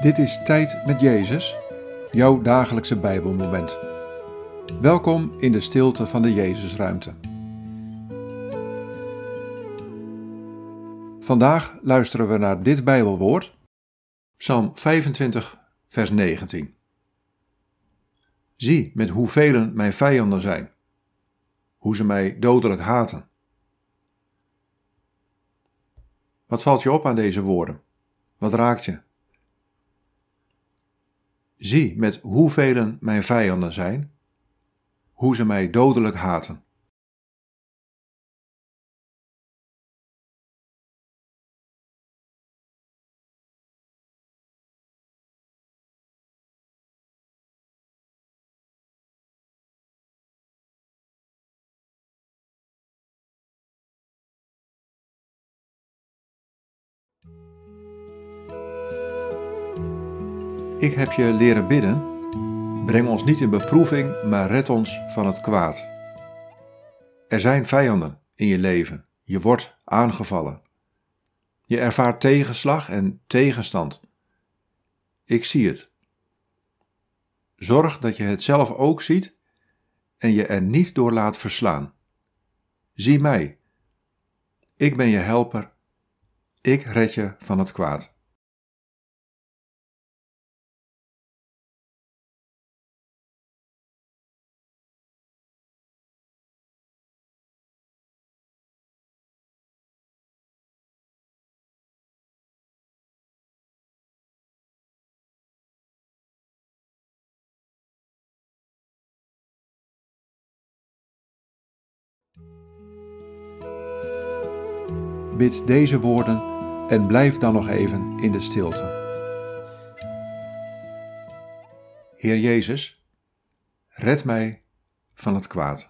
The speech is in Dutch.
Dit is Tijd met Jezus, jouw dagelijkse Bijbelmoment. Welkom in de stilte van de Jezusruimte. Vandaag luisteren we naar dit Bijbelwoord, Psalm 25, vers 19. Zie met hoeveel mijn vijanden zijn, hoe ze mij dodelijk haten. Wat valt je op aan deze woorden? Wat raakt je? Zie met hoeveel mijn vijanden zijn, hoe ze mij dodelijk haten. Ik heb je leren bidden. Breng ons niet in beproeving, maar red ons van het kwaad. Er zijn vijanden in je leven. Je wordt aangevallen. Je ervaart tegenslag en tegenstand. Ik zie het. Zorg dat je het zelf ook ziet en je er niet door laat verslaan. Zie mij. Ik ben je helper. Ik red je van het kwaad. Bid deze woorden en blijf dan nog even in de stilte. Heer Jezus, red mij van het kwaad.